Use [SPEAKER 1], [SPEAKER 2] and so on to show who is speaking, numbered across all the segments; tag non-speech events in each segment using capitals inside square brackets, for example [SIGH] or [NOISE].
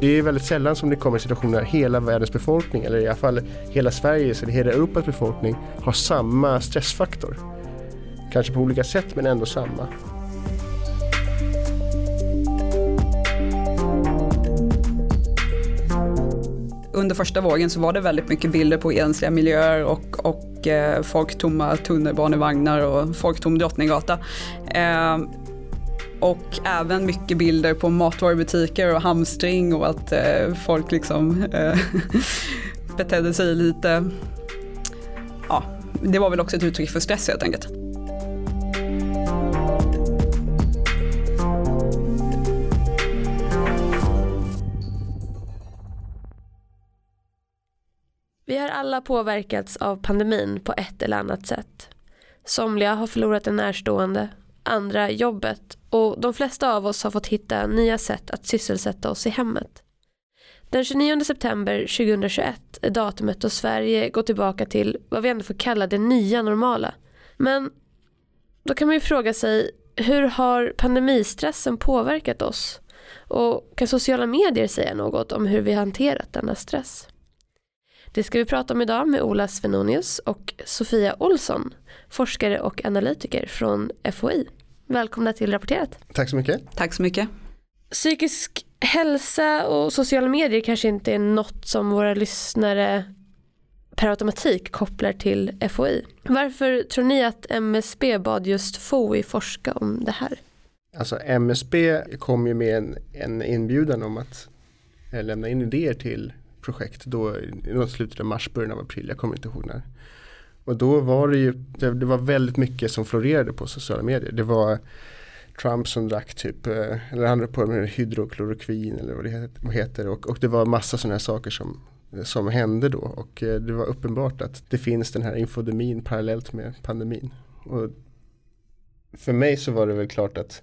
[SPEAKER 1] Det är väldigt sällan som det kommer situationer där hela världens befolkning, eller i alla fall hela Sveriges eller hela Europas befolkning har samma stressfaktor. Kanske på olika sätt men ändå samma.
[SPEAKER 2] Under första vågen så var det väldigt mycket bilder på ensliga miljöer och, och eh, folktomma tunnelbanevagnar och folktom Drottninggata. Eh, och även mycket bilder på matvarubutiker och hamstring och att eh, folk liksom eh, [LAUGHS] betedde sig lite, ja, det var väl också ett uttryck för stress helt enkelt.
[SPEAKER 3] Vi har alla påverkats av pandemin på ett eller annat sätt. Somliga har förlorat en närstående, andra jobbet och de flesta av oss har fått hitta nya sätt att sysselsätta oss i hemmet. Den 29 september 2021 är datumet då Sverige går tillbaka till vad vi ändå får kalla det nya normala. Men då kan man ju fråga sig hur har pandemistressen påverkat oss? Och kan sociala medier säga något om hur vi hanterat denna stress? Det ska vi prata om idag med Ola Svenonius och Sofia Olsson, forskare och analytiker från FOI. Välkomna till Rapporterat.
[SPEAKER 1] Tack så mycket.
[SPEAKER 2] Tack så mycket.
[SPEAKER 3] Psykisk hälsa och sociala medier kanske inte är något som våra lyssnare per automatik kopplar till FOI. Varför tror ni att MSB bad just FOI forska om det här?
[SPEAKER 1] Alltså MSB kom ju med en, en inbjudan om att eh, lämna in idéer till projekt då i slutet av mars, början av april, jag kommer inte ihåg när. Och då var det ju, det, det, var väldigt mycket som florerade på sociala medier. Det var Trump som drack typ, eh, eller han på med hydroklorokvin eller vad det heter. Och, och det var massa sådana här saker som, som hände då. Och eh, det var uppenbart att det finns den här infodemin parallellt med pandemin. Och för mig så var det väl klart att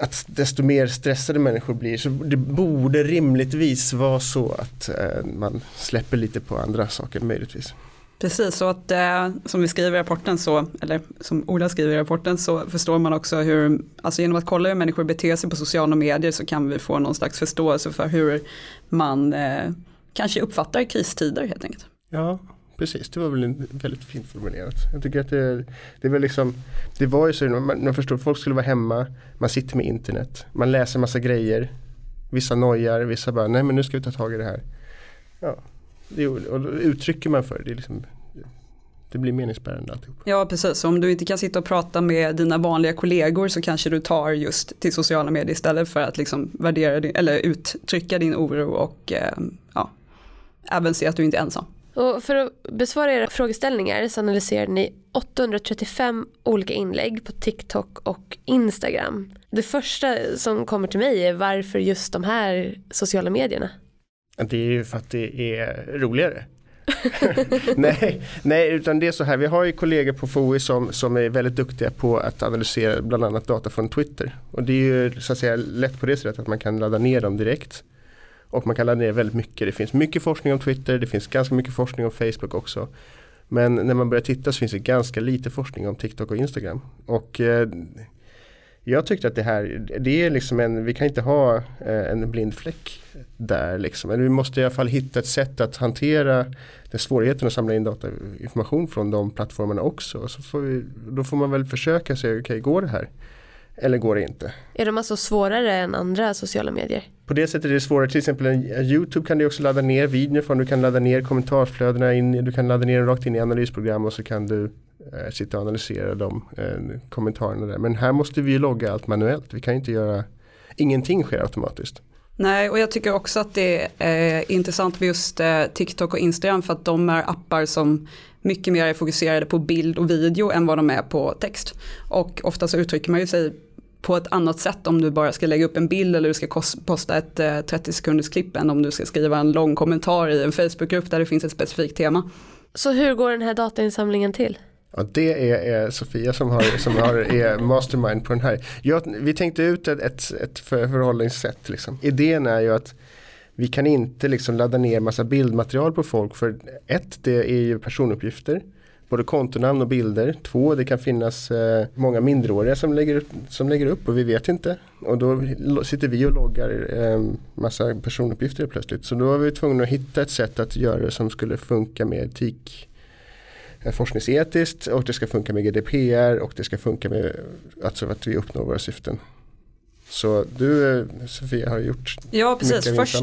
[SPEAKER 1] att desto mer stressade människor blir så det borde rimligtvis vara så att eh, man släpper lite på andra saker möjligtvis.
[SPEAKER 2] Precis, så att eh, som vi skriver i rapporten så, eller som Ola skriver i rapporten så förstår man också hur, alltså genom att kolla hur människor beter sig på sociala medier så kan vi få någon slags förståelse för hur man eh, kanske uppfattar kristider helt enkelt.
[SPEAKER 1] Ja, precis, det var väl en väldigt fint formulerat. Jag tycker att det, det är väl liksom, det var ju så, man, man förstår, folk skulle vara hemma, man sitter med internet, man läser massa grejer, vissa nojar, vissa bara, nej men nu ska vi ta tag i det här. Ja, det, och då uttrycker man för det, är liksom, det blir meningsbärande alltihop.
[SPEAKER 2] Ja precis, om du inte kan sitta och prata med dina vanliga kollegor så kanske du tar just till sociala medier istället för att liksom värdera din, eller uttrycka din oro och eh, ja, även se att du inte är ensam.
[SPEAKER 3] Och för att besvara era frågeställningar så analyserar ni 835 olika inlägg på TikTok och Instagram. Det första som kommer till mig är varför just de här sociala medierna?
[SPEAKER 1] Det är ju för att det är roligare. [LAUGHS] nej, nej, utan det är så här. Vi har ju kollegor på FOI som, som är väldigt duktiga på att analysera bland annat data från Twitter. Och det är ju så att säga lätt på det sättet att man kan ladda ner dem direkt. Och man kan ladda ner väldigt mycket. Det finns mycket forskning om Twitter, det finns ganska mycket forskning om Facebook också. Men när man börjar titta så finns det ganska lite forskning om TikTok och Instagram. Och eh, jag tyckte att det här, det är liksom en, vi kan inte ha eh, en blind fläck där liksom. Men vi måste i alla fall hitta ett sätt att hantera den svårigheten att samla in datainformation från de plattformarna också. Så får vi, då får man väl försöka se, okej okay, går det här? Eller går det inte?
[SPEAKER 3] Är de alltså svårare än andra sociala medier?
[SPEAKER 1] På det sättet är det svårare. Till exempel en YouTube kan du också ladda ner videor från. Du kan ladda ner kommentarsflödena in. Du kan ladda ner dem rakt in i analysprogram och så kan du eh, sitta och analysera de eh, kommentarerna där. Men här måste vi logga allt manuellt. Vi kan inte göra, ingenting sker automatiskt.
[SPEAKER 2] Nej, och jag tycker också att det är intressant med just eh, TikTok och Instagram för att de är appar som mycket mer är fokuserade på bild och video än vad de är på text. Och ofta så uttrycker man ju sig på ett annat sätt om du bara ska lägga upp en bild eller du ska posta ett 30 sekunders klipp än om du ska skriva en lång kommentar i en Facebookgrupp där det finns ett specifikt tema.
[SPEAKER 3] Så hur går den här datainsamlingen till?
[SPEAKER 1] Ja, det är, är, Sofia som, har, som har, är mastermind på den här. Jag, vi tänkte ut ett, ett, ett förhållningssätt. Liksom. Idén är ju att vi kan inte liksom ladda ner massa bildmaterial på folk för ett, det är ju personuppgifter. Både kontonamn och bilder. Två, det kan finnas eh, många mindreåriga som lägger, som lägger upp och vi vet inte. Och då sitter vi och loggar eh, massa personuppgifter plötsligt. Så då var vi tvungna att hitta ett sätt att göra det som skulle funka med etik eh, forskningsetiskt och det ska funka med GDPR och det ska funka med alltså att vi uppnår våra syften. Så du eh, Sofia har gjort
[SPEAKER 2] Ja precis, först,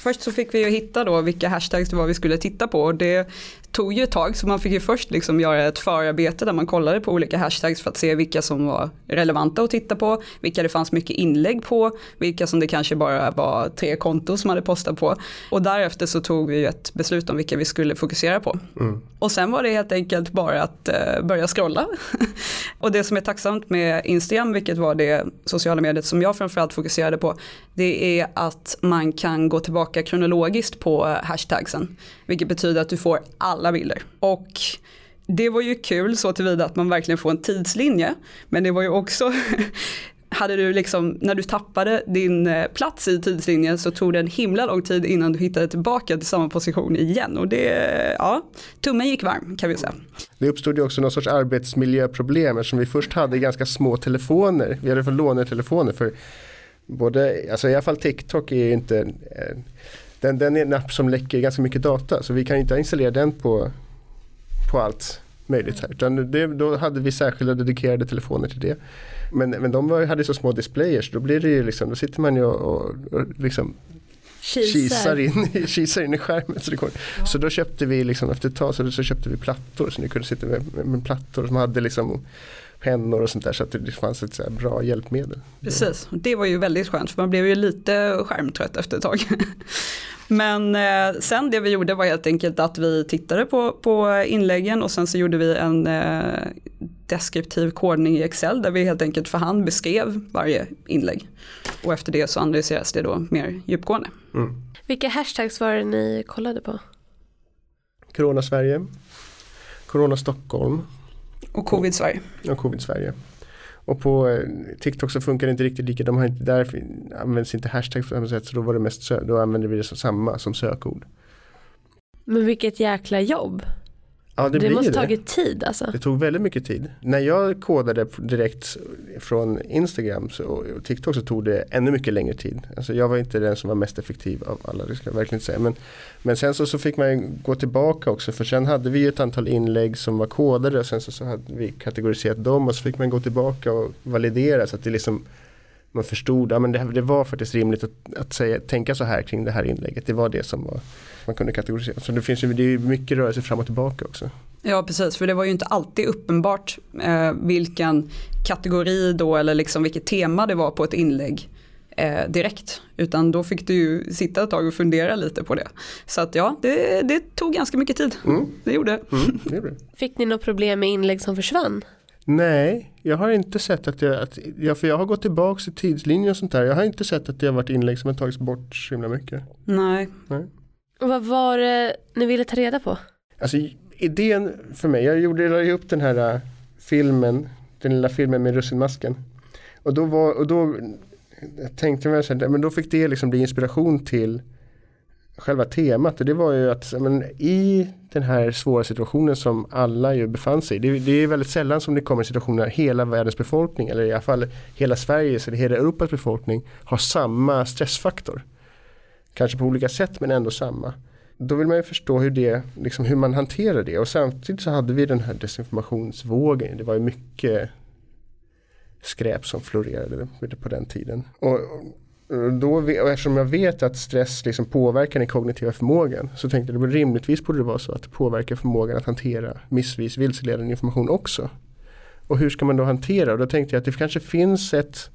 [SPEAKER 2] först så fick vi ju hitta då vilka hashtags det var vi skulle titta på och det tog ju ett tag så man fick ju först liksom göra ett förarbete där man kollade på olika hashtags för att se vilka som var relevanta att titta på, vilka det fanns mycket inlägg på, vilka som det kanske bara var tre konton som hade postat på. Och därefter så tog vi ett beslut om vilka vi skulle fokusera på. Mm. Och sen var det helt enkelt bara att uh, börja scrolla. [LAUGHS] och det som är tacksamt med Instagram, vilket var det sociala mediet som jag framförallt fokuserade på, det är att man kan gå tillbaka kronologiskt på eh, hashtagsen. Vilket betyder att du får alla bilder. Och det var ju kul så tillvida att man verkligen får en tidslinje. Men det var ju också [LAUGHS] hade du liksom, när du tappade din eh, plats i tidslinjen så tog det en himla lång tid innan du hittade tillbaka till samma position igen. Och det, ja, tummen gick varm kan vi säga.
[SPEAKER 1] Det uppstod ju också någon sorts arbetsmiljöproblem eftersom vi först hade ganska små telefoner. Vi hade för lånetelefoner för både, alltså i alla fall TikTok är ju inte eh, den, den är en app som läcker ganska mycket data så vi kan inte installera den på, på allt möjligt här. Utan det, då hade vi särskilda dedikerade telefoner till det. Men, men de var, hade så små displayers, då blir det ju liksom, då sitter man ju och, och, och liksom kisar in, [LAUGHS] kisar in i skärmen. Så, det kom. Ja. så då köpte vi liksom efter ett tag så, så köpte vi plattor så ni kunde sitta med, med, med plattor som hade liksom pennor och sånt där så att det fanns ett så bra hjälpmedel.
[SPEAKER 2] Precis, det var ju väldigt skönt för man blev ju lite skärmtrött efter ett tag. [LAUGHS] Men eh, sen det vi gjorde var helt enkelt att vi tittade på, på inläggen och sen så gjorde vi en eh, deskriptiv kodning i Excel där vi helt enkelt för hand beskrev varje inlägg. Och efter det så analyseras det då mer djupgående. Mm.
[SPEAKER 3] Vilka hashtags var det ni kollade på?
[SPEAKER 1] Corona Sverige, Corona Stockholm,
[SPEAKER 2] och covid-Sverige.
[SPEAKER 1] Och covid-Sverige. Och på eh, TikTok så funkar det inte riktigt lika. De har inte, där används inte hashtag på samma sätt. Så då var det mest då använder vi det som samma som sökord.
[SPEAKER 3] Men vilket jäkla jobb. Ja, det, det måste det. tagit tid alltså.
[SPEAKER 1] Det tog väldigt mycket tid. När jag kodade direkt från Instagram och TikTok så tog det ännu mycket längre tid. Alltså jag var inte den som var mest effektiv av alla, det ska jag verkligen säga. Men, men sen så, så fick man gå tillbaka också för sen hade vi ett antal inlägg som var kodade och sen så, så hade vi kategoriserat dem och så fick man gå tillbaka och validera så att det liksom man förstod, att det, det var faktiskt rimligt att, att säga, tänka så här kring det här inlägget. Det var det som var, man kunde kategorisera. Så det finns ju det är mycket rörelse fram och tillbaka också.
[SPEAKER 2] Ja precis, för det var ju inte alltid uppenbart eh, vilken kategori då eller liksom vilket tema det var på ett inlägg eh, direkt. Utan då fick du ju sitta ett tag och fundera lite på det. Så att ja, det, det tog ganska mycket tid. Mm. Det gjorde mm,
[SPEAKER 3] det. Fick ni något problem med inlägg som försvann?
[SPEAKER 1] Nej, jag har inte sett att jag, att, ja, för jag har gått tillbaka i tidslinjen och sånt där. Jag har inte sett att det har varit inlägg som har tagits bort så himla mycket.
[SPEAKER 2] Nej.
[SPEAKER 3] Nej. Vad var det ni ville ta reda på?
[SPEAKER 1] Alltså idén för mig, jag gjorde jag upp den här äh, filmen, den lilla filmen med russinmasken. Och då, var, och då tänkte jag så här, men då fick det liksom bli inspiration till själva temat. Och det var ju att men, i den här svåra situationen som alla ju befann sig i. Det, det, är väldigt sällan som det kommer situationer där hela världens befolkning eller i alla fall hela Sveriges eller hela Europas befolkning har samma stressfaktor. Kanske på olika sätt men ändå samma. Då vill man ju förstå hur, det, liksom hur man hanterar det och samtidigt så hade vi den här desinformationsvågen. Det var ju mycket skräp som florerade på den tiden. Och, då, och eftersom jag vet att stress liksom påverkar den kognitiva förmågan så tänkte jag att rimligtvis borde det vara så att det påverkar förmågan att hantera missvis vilseledande information också. Och hur ska man då hantera? Och då tänkte jag att det kanske finns ett,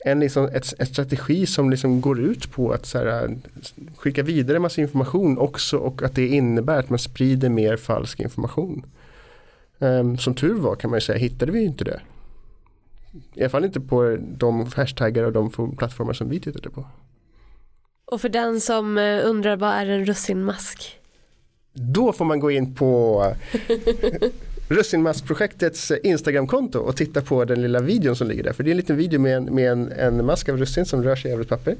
[SPEAKER 1] en, liksom, ett, ett strategi som liksom går ut på att här, skicka vidare massa information också och att det innebär att man sprider mer falsk information. Um, som tur var kan man ju säga hittade vi inte det. I alla fall inte på de hashtaggar och de plattformar som vi tittade på.
[SPEAKER 3] Och för den som eh, undrar vad är en russinmask?
[SPEAKER 1] Då får man gå in på [LAUGHS] Russinmaskprojektets eh, Instagramkonto och titta på den lilla videon som ligger där. För det är en liten video med en, med en, en mask av russin som rör sig över ett papper.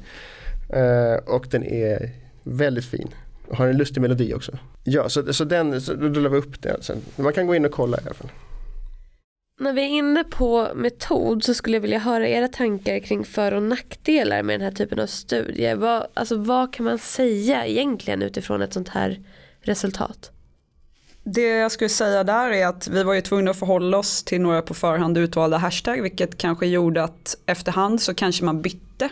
[SPEAKER 1] Uh, och den är väldigt fin. och Har en lustig melodi också. Ja, så, så den, så då la vi upp den sen. Man kan gå in och kolla i alla fall.
[SPEAKER 3] När vi är inne på metod så skulle jag vilja höra era tankar kring för och nackdelar med den här typen av studier. Vad, alltså, vad kan man säga egentligen utifrån ett sånt här resultat?
[SPEAKER 2] Det jag skulle säga där är att vi var ju tvungna att förhålla oss till några på förhand utvalda hashtag vilket kanske gjorde att efterhand så kanske man bytte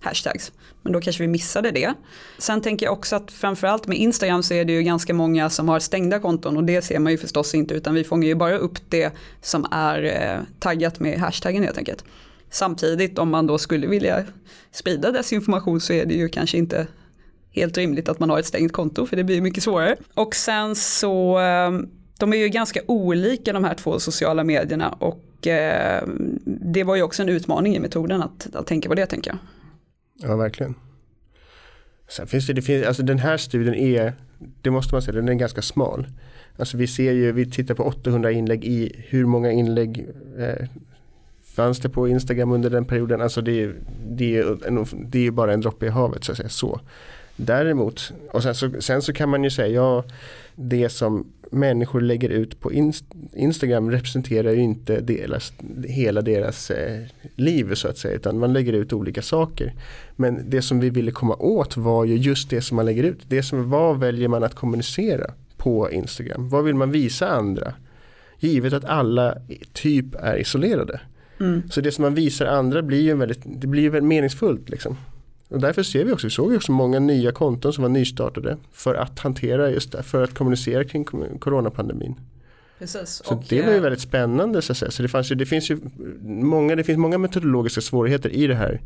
[SPEAKER 2] hashtags. Men då kanske vi missade det. Sen tänker jag också att framförallt med Instagram så är det ju ganska många som har stängda konton och det ser man ju förstås inte utan vi fångar ju bara upp det som är eh, taggat med hashtaggen helt enkelt. Samtidigt om man då skulle vilja sprida desinformation så är det ju kanske inte helt rimligt att man har ett stängt konto för det blir mycket svårare. Och sen så, ehm, de är ju ganska olika de här två sociala medierna och eh, det var ju också en utmaning i metoden att, att tänka på det tänker jag.
[SPEAKER 1] Ja, verkligen. Sen finns det, det finns, alltså den här studien är, det måste man säga, den är ganska smal. Alltså vi ser ju, vi tittar på 800 inlägg i hur många inlägg eh, fanns det på Instagram under den perioden. Alltså det, är, det, är, en, det är bara en droppe i havet så att säga. Så. Däremot, och sen så, sen så kan man ju säga, ja det som människor lägger ut på inst Instagram representerar ju inte deras, hela deras eh, liv så att säga. Utan man lägger ut olika saker. Men det som vi ville komma åt var ju just det som man lägger ut. Det som, vad väljer man att kommunicera på Instagram? Vad vill man visa andra? Givet att alla typ är isolerade. Mm. Så det som man visar andra blir ju väldigt, det blir ju väldigt meningsfullt. Liksom. Och därför ser vi också, vi såg också många nya konton som var nystartade för att hantera just det, för att kommunicera kring coronapandemin. Precis. Så det var ju väldigt spännande så att säga. Så det, fanns ju, det finns ju många, det finns många metodologiska svårigheter i det här,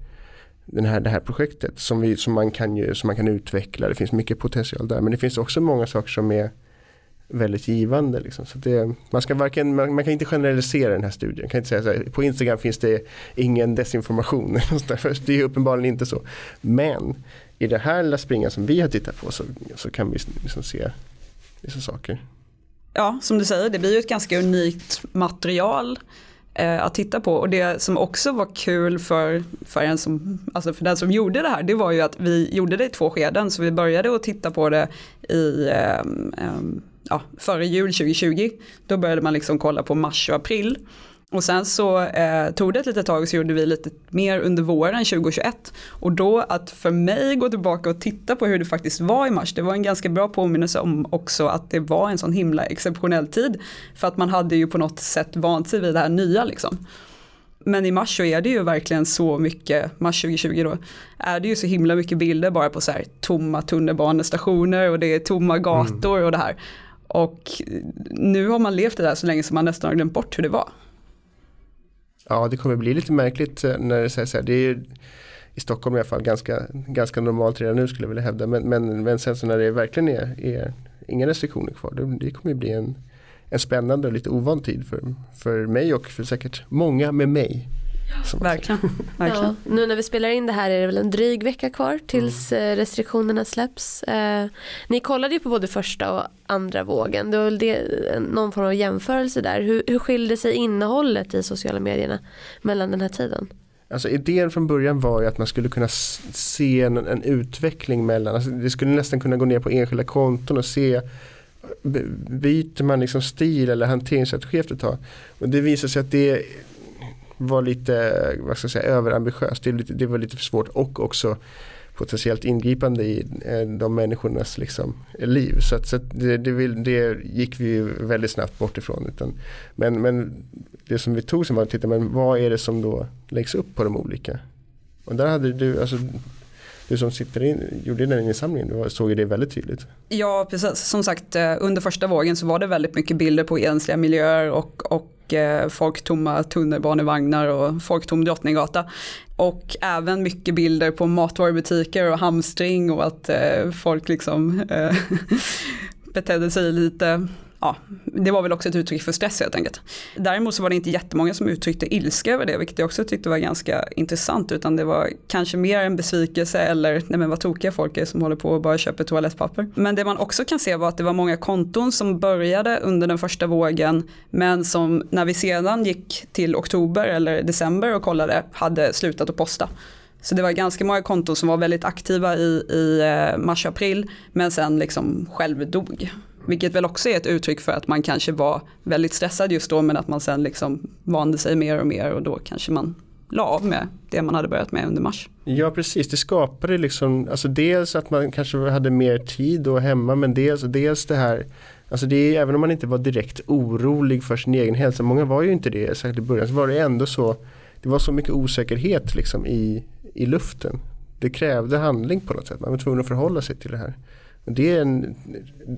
[SPEAKER 1] den här, det här projektet som, vi, som, man kan ju, som man kan utveckla. Det finns mycket potential där men det finns också många saker som är väldigt givande. Liksom. Så det, man, ska varken, man, man, kan inte generalisera den här studien. kan inte säga så här, på Instagram finns det ingen desinformation. [LAUGHS] det är uppenbarligen inte så. Men i det här lilla springan som vi har tittat på så, så kan vi liksom se vissa saker.
[SPEAKER 2] Ja, som du säger, det blir ju ett ganska unikt material eh, att titta på. Och det som också var kul för, för, en som, alltså för den som gjorde det här, det var ju att vi gjorde det i två skeden. Så vi började att titta på det i eh, eh, ja, före jul 2020. Då började man liksom kolla på mars och april. Och sen så eh, tog det ett litet tag så gjorde vi lite mer under våren 2021. Och då att för mig gå tillbaka och titta på hur det faktiskt var i mars, det var en ganska bra påminnelse om också att det var en sån himla exceptionell tid. För att man hade ju på något sätt vant sig vid det här nya liksom. Men i mars så är det ju verkligen så mycket, mars 2020 då, är det ju så himla mycket bilder bara på så här tomma tunnelbanestationer och det är tomma gator mm. och det här. Och nu har man levt det där så länge som man nästan har glömt bort hur det var.
[SPEAKER 1] Ja, det kommer bli lite märkligt eh, när det sägs så här. Det är i Stockholm i alla fall ganska, ganska normalt redan nu skulle jag vilja hävda. Men, men, men sen så när det verkligen är, är inga restriktioner kvar. Det, det kommer bli en, en spännande och lite ovan tid för, för mig och för säkert många med mig.
[SPEAKER 2] Verkligen. Verkligen. Ja,
[SPEAKER 3] nu när vi spelar in det här är det väl en dryg vecka kvar tills mm. Eh, restriktionerna släpps. Eh, ni kollade ju på både första och andra vågen. Det var väl det, någon form av jämförelse där. Hur, hur skilde sig innehållet i sociala medierna mellan den här tiden?
[SPEAKER 1] Alltså idén från början var ju att man skulle kunna se en, en utveckling mellan, alltså det skulle nästan kunna gå ner på enskilda konton och se byter man liksom stil eller hanteringsstrategi efter ett tag. Och det visar sig att det var lite vad ska jag säga, överambitiöst. Det, det var lite för svårt och också potentiellt ingripande i eh, de människornas liksom, liv. Så, att, så att det, det, det, gick vi väldigt snabbt bort ifrån. Utan, men, men det som vi tog sen var att titta, men vad är det som då läggs upp på de olika? Och där hade du, alltså, du som sitter in, gjorde den insamlingen, du såg ju det väldigt tydligt.
[SPEAKER 2] Ja, precis. Som sagt, eh, under första vågen så var det väldigt mycket bilder på ensliga miljöer och, och Eh, folktomma tunnelbanevagnar och folktom Drottninggata. Och även mycket bilder på matvarubutiker och hamstring och att eh, folk liksom eh, [LAUGHS] betedde sig lite ja, det var väl också ett uttryck för stress helt enkelt. Däremot så var det inte jättemånga som uttryckte ilska över det, vilket jag också tyckte var ganska intressant, utan det var kanske mer en besvikelse eller nej men vad tokiga folk är som håller på och bara köper toalettpapper. Men det man också kan se var att det var många konton som började under den första vågen, men som när vi sedan gick till oktober eller december och kollade hade slutat att posta. Så det var ganska många konton som var väldigt aktiva i, i eh, mars-april men sen liksom självdog. Vilket väl också är ett uttryck för att man kanske var väldigt stressad just då men att man sen liksom vande sig mer och mer och då kanske man la av med det man hade börjat med under mars.
[SPEAKER 1] Ja precis, det skapade liksom, alltså dels att man kanske hade mer tid då hemma men dels, dels det här Alltså det är, även om man inte var direkt orolig för sin egen hälsa, många var ju inte det särskilt i början, så var det ändå så Det var så mycket osäkerhet liksom i, i luften. Det krävde handling på något sätt, man var tvungen att förhålla sig till det här. Och det, är en,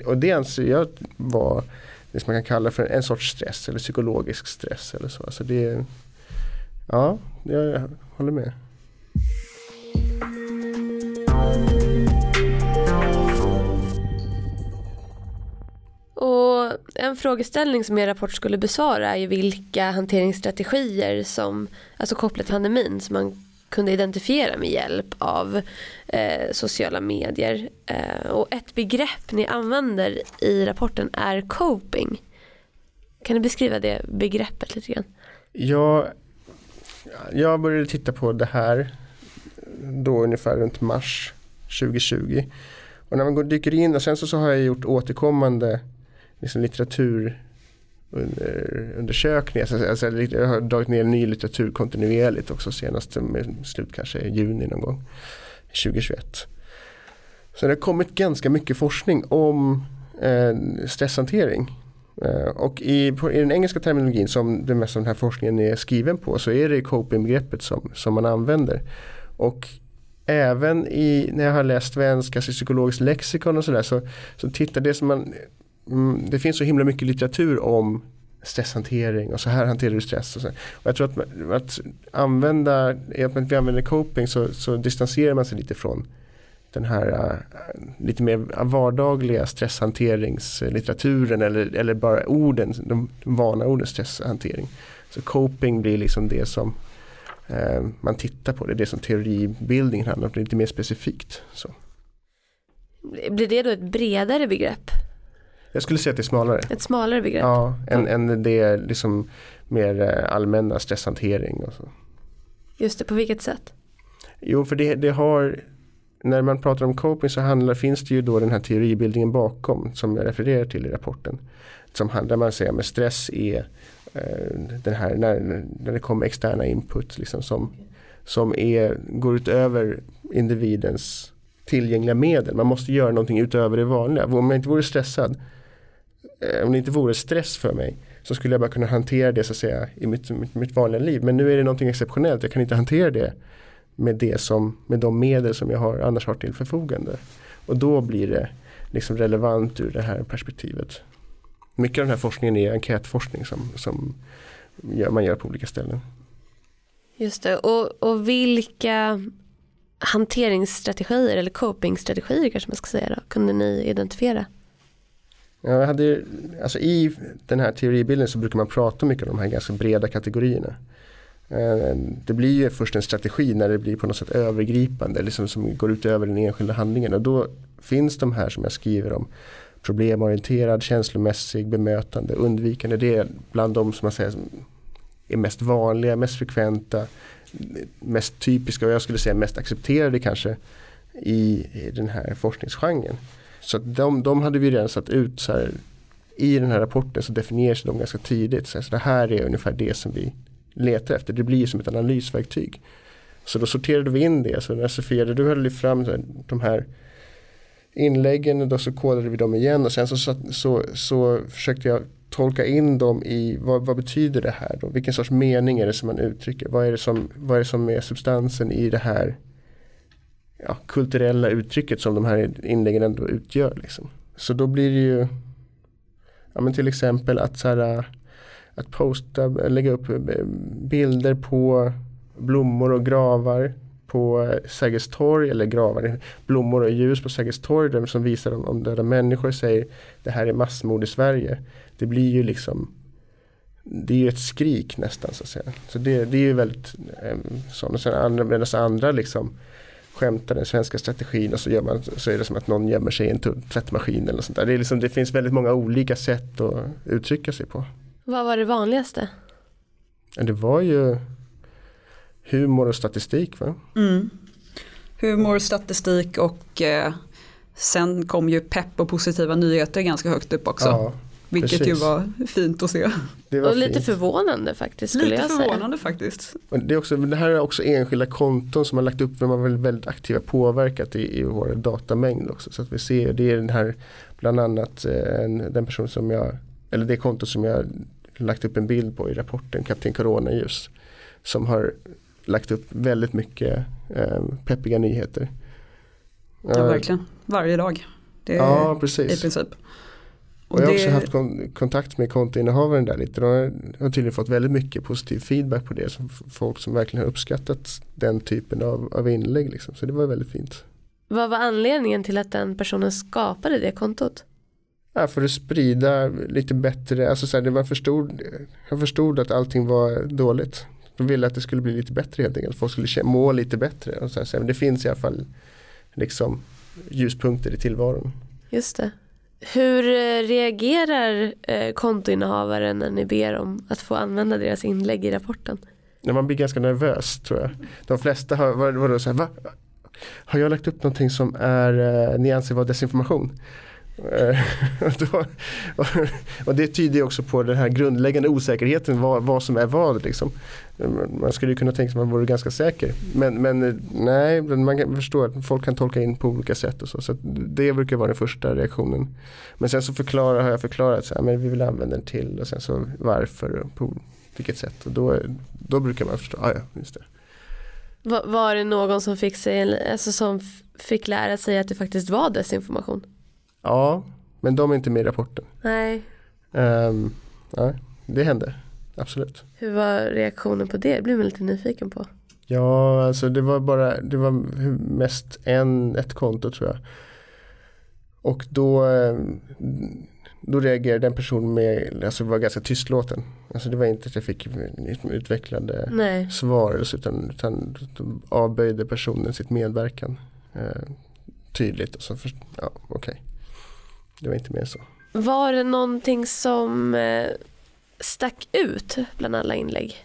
[SPEAKER 1] och det anser jag vara det som man kan kalla för en sorts stress eller psykologisk stress eller så. Alltså det, ja, jag håller med.
[SPEAKER 3] Och en frågeställning som er rapport skulle besvara är ju vilka hanteringsstrategier som, alltså kopplat till pandemin, som man kunde identifiera med hjälp av eh, sociala medier. Eh, och ett begrepp ni använder i rapporten är coping. Kan du beskriva det begreppet lite grann?
[SPEAKER 1] Ja, jag började titta på det här då ungefär runt mars 2020. Och när man går, dyker in och sen så, så har jag gjort återkommande liksom litteratur undersökningar. Alltså, alltså, jag har dragit ner ny litteratur kontinuerligt också senast med slut kanske i juni någon gång 2021. Så det har kommit ganska mycket forskning om eh, stresshantering. Eh, och i, på, i, den engelska terminologin som det mesta av den här forskningen är skriven på så är det coping-begreppet som, som man använder. Och även i, när jag har läst svenska, alltså psykologiskt lexikon och sådär så, så tittar det som man mm, det finns så himla mycket litteratur om stresshantering och så här hanterar du stress. Och, så. och jag tror att, att använda, i att vi använder coping så, så distanserar man sig lite från den här uh, lite mer vardagliga stresshanteringslitteraturen eller, eller bara orden, de, vana orden stresshantering. Så coping blir liksom det som uh, man tittar på, det är det som teoribildningen handlar om, det är lite mer specifikt. Så.
[SPEAKER 3] Blir det då ett bredare begrepp?
[SPEAKER 1] Jag skulle säga att det är smalare.
[SPEAKER 3] Ett smalare begrepp?
[SPEAKER 1] Ja, än, än det liksom mer eh, allmänna stresshantering och så.
[SPEAKER 3] Just det, på vilket sätt?
[SPEAKER 1] Jo, för det, det har när man pratar om coping så handlar, finns det ju då den här teoribildningen bakom som jag refererar till i rapporten. Som handlar man säger med stress är eh, den här när, när det kommer externa input liksom som, som är, går utöver individens tillgängliga medel. Man måste göra någonting utöver det vanliga. Om jag inte vore stressad Eh, om det inte vore stress för mig så skulle jag bara kunna hantera det så att säga i mitt, mitt, mitt vanliga liv. Men nu är det någonting exceptionellt. Jag kan inte hantera det med, det som, med de medel som jag har, annars har till förfogande. Och då blir det liksom relevant ur det här perspektivet. Mycket av den här forskningen är enkätforskning som, som gör, man gör på olika ställen.
[SPEAKER 3] Just det, och, och vilka hanteringsstrategier eller copingstrategier kanske man ska säga då, kunde ni identifiera?
[SPEAKER 1] Jag hade, alltså I den här teoribilden så brukar man prata mycket om de här ganska breda kategorierna. Eh, det blir ju först en strategi när det blir på något sätt övergripande, liksom som går ut över den enskilda handlingen. Och då finns de här som jag skriver om. Problemorienterad, känslomässig, bemötande, undvikande. Det är bland de som man säger är mest vanliga, mest frekventa, mest typiska och jag skulle säga mest accepterade kanske i, i den här forskningsgenren. Så de, de hade vi redan satt ut så här, i den här rapporten så definieras de ganska tidigt. Så, här, så det här är ungefär det som vi letar efter. Det blir som ett analysverktyg. Så då sorterade vi in det. Så när Sofia, du hade lyft fram här, de här inläggen och då så kodade vi dem igen och sen så, så, så, så försökte jag tolka in dem i vad, vad, betyder det här då? Vilken sorts mening är det som man uttrycker? Vad är det som, vad är, det som är substansen i det här ja, kulturella uttrycket som de här inläggen ändå utgör. Liksom. Så då blir det ju ja, men till exempel att, så här, att posta, lägga upp eh, bilder på blommor och gravar på eh, Sergels torg eller gravar, blommor och ljus på Sergels torg som visar om, om döda människor säger det här är massmord i Sverige. Det blir ju liksom det är ju ett skrik nästan så att säga. Så det, det är ju väldigt eh, sånt. Och sen andra, andra liksom skämtar den svenska strategin och så, gör man, så är det som att någon gömmer sig i en tvättmaskin eller sånt där. Det, är liksom, det finns väldigt många olika sätt att uttrycka sig på.
[SPEAKER 3] Vad var det vanligaste?
[SPEAKER 1] Det var ju humor och statistik va?
[SPEAKER 2] Mm. Humor, statistik och eh, sen kom ju pepp och positiva nyheter ganska högt upp också.
[SPEAKER 1] Ja,
[SPEAKER 2] vilket
[SPEAKER 1] precis.
[SPEAKER 2] ju var fint att se.
[SPEAKER 1] det var
[SPEAKER 3] Och lite
[SPEAKER 1] fint.
[SPEAKER 3] förvånande faktiskt skulle
[SPEAKER 2] Lite
[SPEAKER 3] jag säga.
[SPEAKER 2] förvånande faktiskt.
[SPEAKER 1] Och det, är också, det här är också enskilda konton som har lagt upp vem har väldigt, väldigt aktiva påverkat i, i vår datamängd också. Så att vi ser, det är den här bland annat eh, en, den person som jag, eller det konto som jag lagt upp en bild på i rapporten, Kapten Coronaljus. Som har lagt upp väldigt mycket eh, peppiga nyheter.
[SPEAKER 2] Ja,
[SPEAKER 1] Eh,
[SPEAKER 2] verkligen. Varje dag. Det är
[SPEAKER 1] Ja,
[SPEAKER 2] i
[SPEAKER 1] precis.
[SPEAKER 2] princip.
[SPEAKER 1] Och jag har
[SPEAKER 2] det-
[SPEAKER 1] också haft kon- kontakt med kontoinnehavaren där lite. De har, tydligen fått väldigt mycket positiv feedback på det. Som folk som verkligen har uppskattat den typen av, av inlägg. Liksom. Så det var väldigt fint.
[SPEAKER 3] Vad var anledningen till att den personen skapade det kontot?
[SPEAKER 1] Ja, för att sprida lite bättre, alltså så här, det man förstod, jag förstod att allting var dåligt. De ville att det skulle bli lite bättre helt enkelt. Folk skulle må lite bättre. Och så här, så här, men det finns i alla fall liksom ljuspunkter i tillvaron.
[SPEAKER 3] Just det. Hur eh, reagerar eh, kontoinnehavaren när ni ber om att få använda deras inlägg i rapporten?
[SPEAKER 1] Ja, man blir ganska nervös tror jag. De flesta har, var, var då så här, va? Har jag lagt upp någonting som är, eh, ni anser vara desinformation? Och, eh, [LAUGHS] då, och, det tyder ju också på den här grundläggande osäkerheten vad, vad som är vad. Liksom. Man skulle ju kunna tänka sig att man vore ganska säker. Men, men eh, nej, man kan förstå att folk kan tolka in på olika sätt. Och så, så det brukar vara den första reaktionen. Men sen så förklarar, har jag förklarat så här, men vi vill använda den till och sen så varför och på vilket sätt. Och då, då brukar man förstå, ah, ja just det.
[SPEAKER 3] Var, Var det någon som fick, sig, alltså som fick lära sig att det faktiskt var desinformation?
[SPEAKER 1] Ja, men de är inte med i rapporten.
[SPEAKER 3] Nej.
[SPEAKER 1] Um, ja, det hände, absolut.
[SPEAKER 3] Hur var reaktionen på det? Det blir man lite nyfiken på.
[SPEAKER 1] Ja, alltså det var bara, det var mest en, ett konto tror jag. Och då, eh, då reagerade den personen med, alltså var ganska tystlåten. Alltså det var inte att jag fick utvecklade
[SPEAKER 3] Nej.
[SPEAKER 1] svar utan, utan avböjde personen sitt medverkan eh, tydligt. Och så först, ja okej. Det var inte mer så.
[SPEAKER 3] Var det någonting som eh, stack ut bland alla inlägg?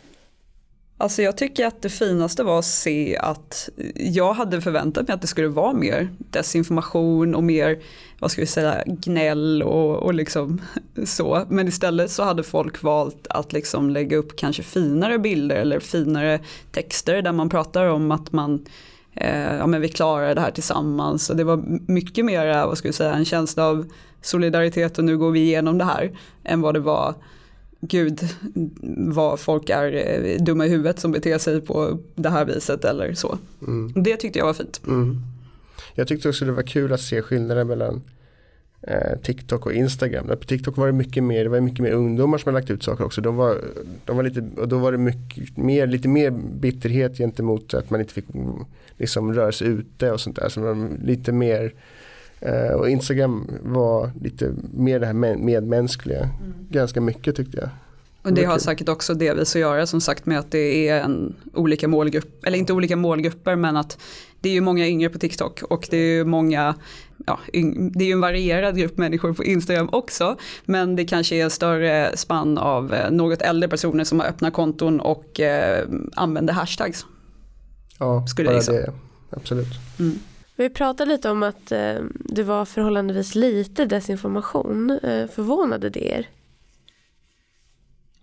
[SPEAKER 2] Alltså jag tycker att det finaste var att se att jag hade förväntat mig att det skulle vara mer desinformation och mer, vad ska vi säga, gnäll och, och liksom [LAUGHS] så. Men istället så hade folk valt att liksom lägga upp kanske finare bilder eller finare texter där man pratar om att man eh, ja men vi klarar det här tillsammans. Och det var mycket mer, vad ska vi säga, en känsla av solidaritet och nu går vi igenom det här än vad det var gud vad folk är eh, dumma i huvudet som beter sig på det här viset eller så.
[SPEAKER 1] Mm.
[SPEAKER 2] Det tyckte jag var fint.
[SPEAKER 1] Mm. Jag tyckte också det var kul att se skillnaden mellan TikTok och Instagram. På TikTok var det mycket mer, det var mycket mer ungdomar som har lagt ut saker också. De var, de var lite, och då var det mycket mer, lite mer bitterhet gentemot att man inte fick mm, liksom, röra sig ute och sånt där. Så var lite mer eh, och Instagram var lite mer det här med, medmänskliga. Ganska mycket tyckte jag.
[SPEAKER 2] Och det har säkert också delvis att göra som sagt med att det är en olika målgrupp, eller inte olika målgrupper men att det är ju många yngre på TikTok och det är ju många, ja, yng, det är ju en varierad grupp människor på Instagram också. Men det kanske är en större spann av eh, något äldre personer som har öppna konton och eh, använder hashtags.
[SPEAKER 1] Ja,
[SPEAKER 2] Skulle jag
[SPEAKER 1] bara det. Absolut.
[SPEAKER 2] Mm.
[SPEAKER 3] Vi pratade lite om att eh, det var förhållandevis lite desinformation. Eh, förvånade det er?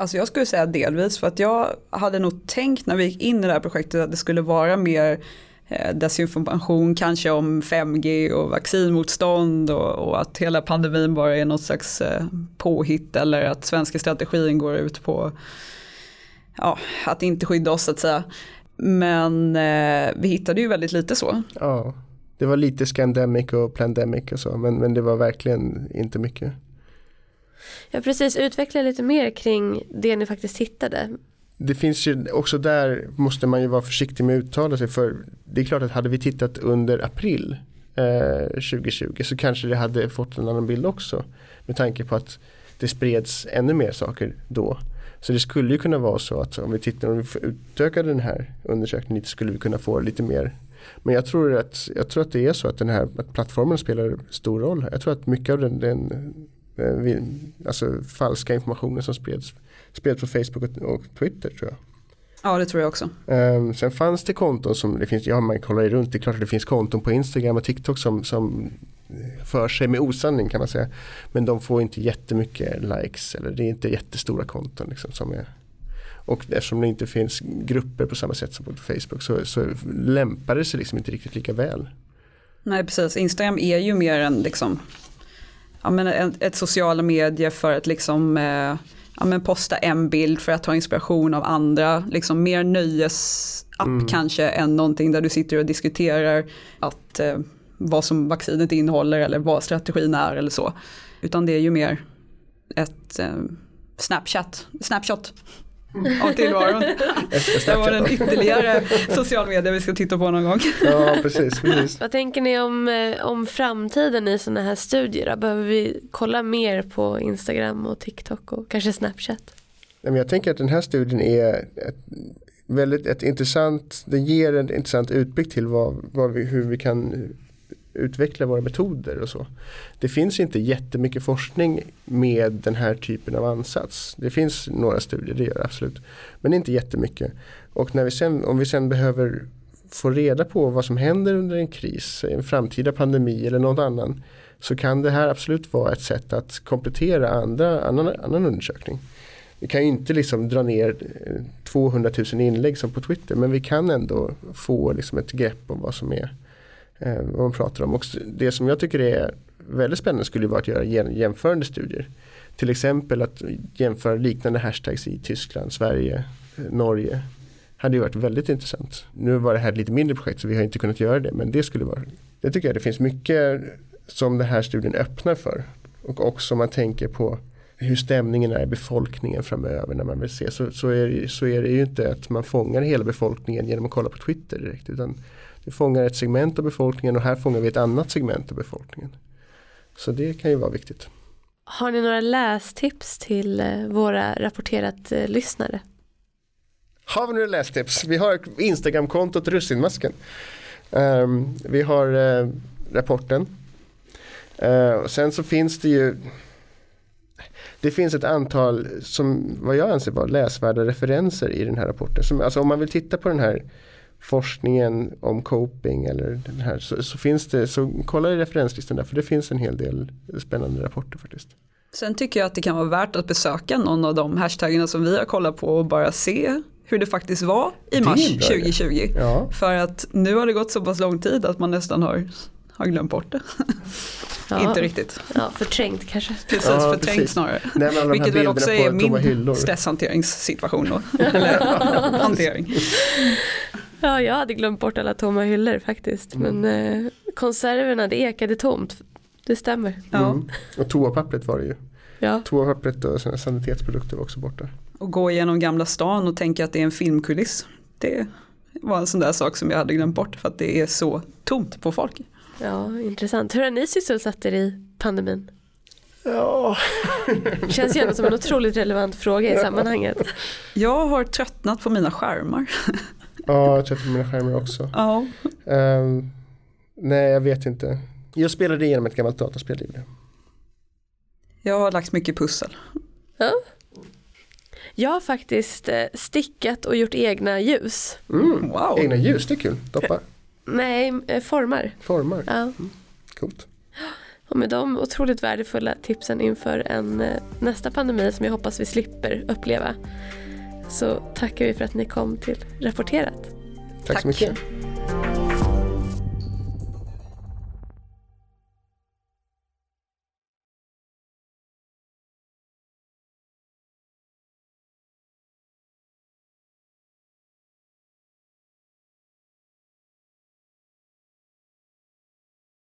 [SPEAKER 2] Alltså jag skulle säga delvis för att jag hade nog tänkt när vi gick in i det här projektet att det skulle vara mer eh, desinformation kanske om 5G och vaccinmotstånd och, och att hela pandemin bara är något slags eh, påhitt eller att svenska strategin går ut på ja, att inte skydda oss så att säga. Men eh, vi hittade ju väldigt lite så.
[SPEAKER 1] Ja, det var lite scandemic och plandemic och så men, men det var verkligen inte mycket.
[SPEAKER 3] Ja precis, utveckla lite mer kring det ni faktiskt hittade.
[SPEAKER 1] Det finns ju också där måste man ju vara försiktig med att uttala sig för det är klart att hade vi tittat under april eh, 2020 så kanske det hade fått en annan bild också med tanke på att det spreds ännu mer saker då. Så det skulle ju kunna vara så att om vi tittar om vi utökade den här undersökningen lite skulle vi kunna få lite mer. Men jag tror att, jag tror att det är så att den här att plattformen spelar stor roll. Jag tror att mycket av den, den alltså falska informationen som spreds spreds på Facebook och, Twitter tror jag.
[SPEAKER 2] Ja det tror jag också.
[SPEAKER 1] Um, sen fanns det konton som, det finns, ja man kollar ju runt, det är klart att det finns konton på Instagram och TikTok som, som för sig med osanning kan man säga. Men de får inte jättemycket likes eller det är inte jättestora konton liksom som är och eftersom det inte finns grupper på samma sätt som på Facebook så, så lämpar det sig liksom inte riktigt lika väl.
[SPEAKER 2] Nej precis, Instagram är ju mer en liksom, ja, men ett, ett sociala medier för att liksom, eh, ja, men posta en bild för att ta inspiration av andra. Liksom mer nöjesapp mm. kanske än någonting där du sitter och diskuterar att, eh, vad som vaccinet innehåller eller vad strategin är eller så. Utan det är ju mer ett eh, Snapchat, Snapshot av tillvaron. [LAUGHS] det var en ytterligare social media vi ska titta på någon gång.
[SPEAKER 1] ja, precis, precis.
[SPEAKER 3] Vad tänker ni om, eh, om framtiden i sådana här studier? Behöver vi kolla mer på Instagram och TikTok och kanske Snapchat?
[SPEAKER 1] Jag tänker att den här studien är ett, väldigt ett intressant, den ger en intressant utblick till vad, vad vi, hur vi kan utveckla våra metoder och så. Det finns inte jättemycket forskning med den här typen av ansats. Det finns några studier, det gör det absolut. Men inte jättemycket. Och när vi sen, om vi sen behöver få reda på vad som händer under en kris, en framtida pandemi eller något annan. Så kan det här absolut vara ett sätt att komplettera andra, annan, annan undersökning. Vi kan ju inte liksom dra ner eh, 200 000 inlägg som på Twitter men vi kan ändå få liksom ett grepp om vad som är eh, vad man pratar om. Och det som jag tycker är väldigt spännande skulle vara att göra jämförande studier. Till exempel att jämföra liknande hashtags i Tyskland, Sverige, eh, Norge. Hade ju varit väldigt intressant. Nu var det här ett lite mindre projekt så vi har inte kunnat göra det men det skulle vara Det tycker jag det finns mycket som den här studien öppnar för. Och också om man tänker på hur stämningen är i befolkningen framöver när man vill se så, så, är, så är det ju inte att man fångar hela befolkningen genom att kolla på Twitter direkt utan vi fångar ett segment av befolkningen och här fångar vi ett annat segment av befolkningen. Så det kan ju vara viktigt.
[SPEAKER 3] Har ni några lästips till eh, våra rapporterat eh, lyssnare?
[SPEAKER 1] Har vi några lästips? Vi har Instagramkontot Russinmasken. Um, vi har uh, rapporten. Uh, sen så finns det ju det finns ett antal som vad jag anser vara läsvärda referenser i den här rapporten. Som, alltså om man vill titta på den här forskningen om coping eller den här så, så, finns det, så kolla i referenslistan där för det finns en hel del spännande rapporter faktiskt.
[SPEAKER 2] Sen tycker jag att det kan vara värt att besöka någon av de hashtaggarna som vi har kollat på och bara se hur det faktiskt var i mars 2020. Ja. För att nu har det gått så pass lång tid att man nästan har, har glömt bort det. Ja. [LAUGHS] Inte riktigt.
[SPEAKER 3] Ja, förträngt kanske.
[SPEAKER 2] Precis, ja, förträngt precis. snarare.
[SPEAKER 1] Nej,
[SPEAKER 2] Vilket väl också är min stresshanteringssituation då. Eller [LAUGHS] hantering. [LAUGHS]
[SPEAKER 3] Ja, jag hade glömt bort alla tomma hyllor faktiskt. Mm. Men eh, konserverna, det ekade tomt. Det stämmer.
[SPEAKER 1] Ja. Mm. Och toapappret var det ju. Ja. Toapappret och sanitetsprodukter var också borta.
[SPEAKER 2] Och gå igenom Gamla stan och tänka att det är en filmkuliss. Det var en sån där sak som jag hade glömt bort för att det är så tomt på folk.
[SPEAKER 3] Ja, intressant. Hur har ni sysselsatt er i pandemin?
[SPEAKER 1] Ja. [LAUGHS]
[SPEAKER 3] Känns ju ändå som en otroligt relevant fråga i sammanhanget.
[SPEAKER 2] Jag har tröttnat på mina skärmar. [LAUGHS]
[SPEAKER 1] Ja, jag på mina skärmar också.
[SPEAKER 2] Ja.
[SPEAKER 1] Um, nej, jag vet inte. Jag spelade igenom ett gammalt dataspel.
[SPEAKER 2] Jag har lagt mycket pussel.
[SPEAKER 3] Ja. Jag har faktiskt eh, stickat och gjort egna ljus.
[SPEAKER 1] Mm. Wow. Egna ljus, det är kul. Doppa.
[SPEAKER 3] Nej, eh, formar.
[SPEAKER 1] Formar.
[SPEAKER 3] Ja. Mm.
[SPEAKER 1] Coolt.
[SPEAKER 3] Och med de otroligt värdefulla tipsen inför en eh, nästa pandemi som jag hoppas vi slipper uppleva så tackar vi för att ni kom till Rapporterat.
[SPEAKER 1] Tack, Tack. så mycket.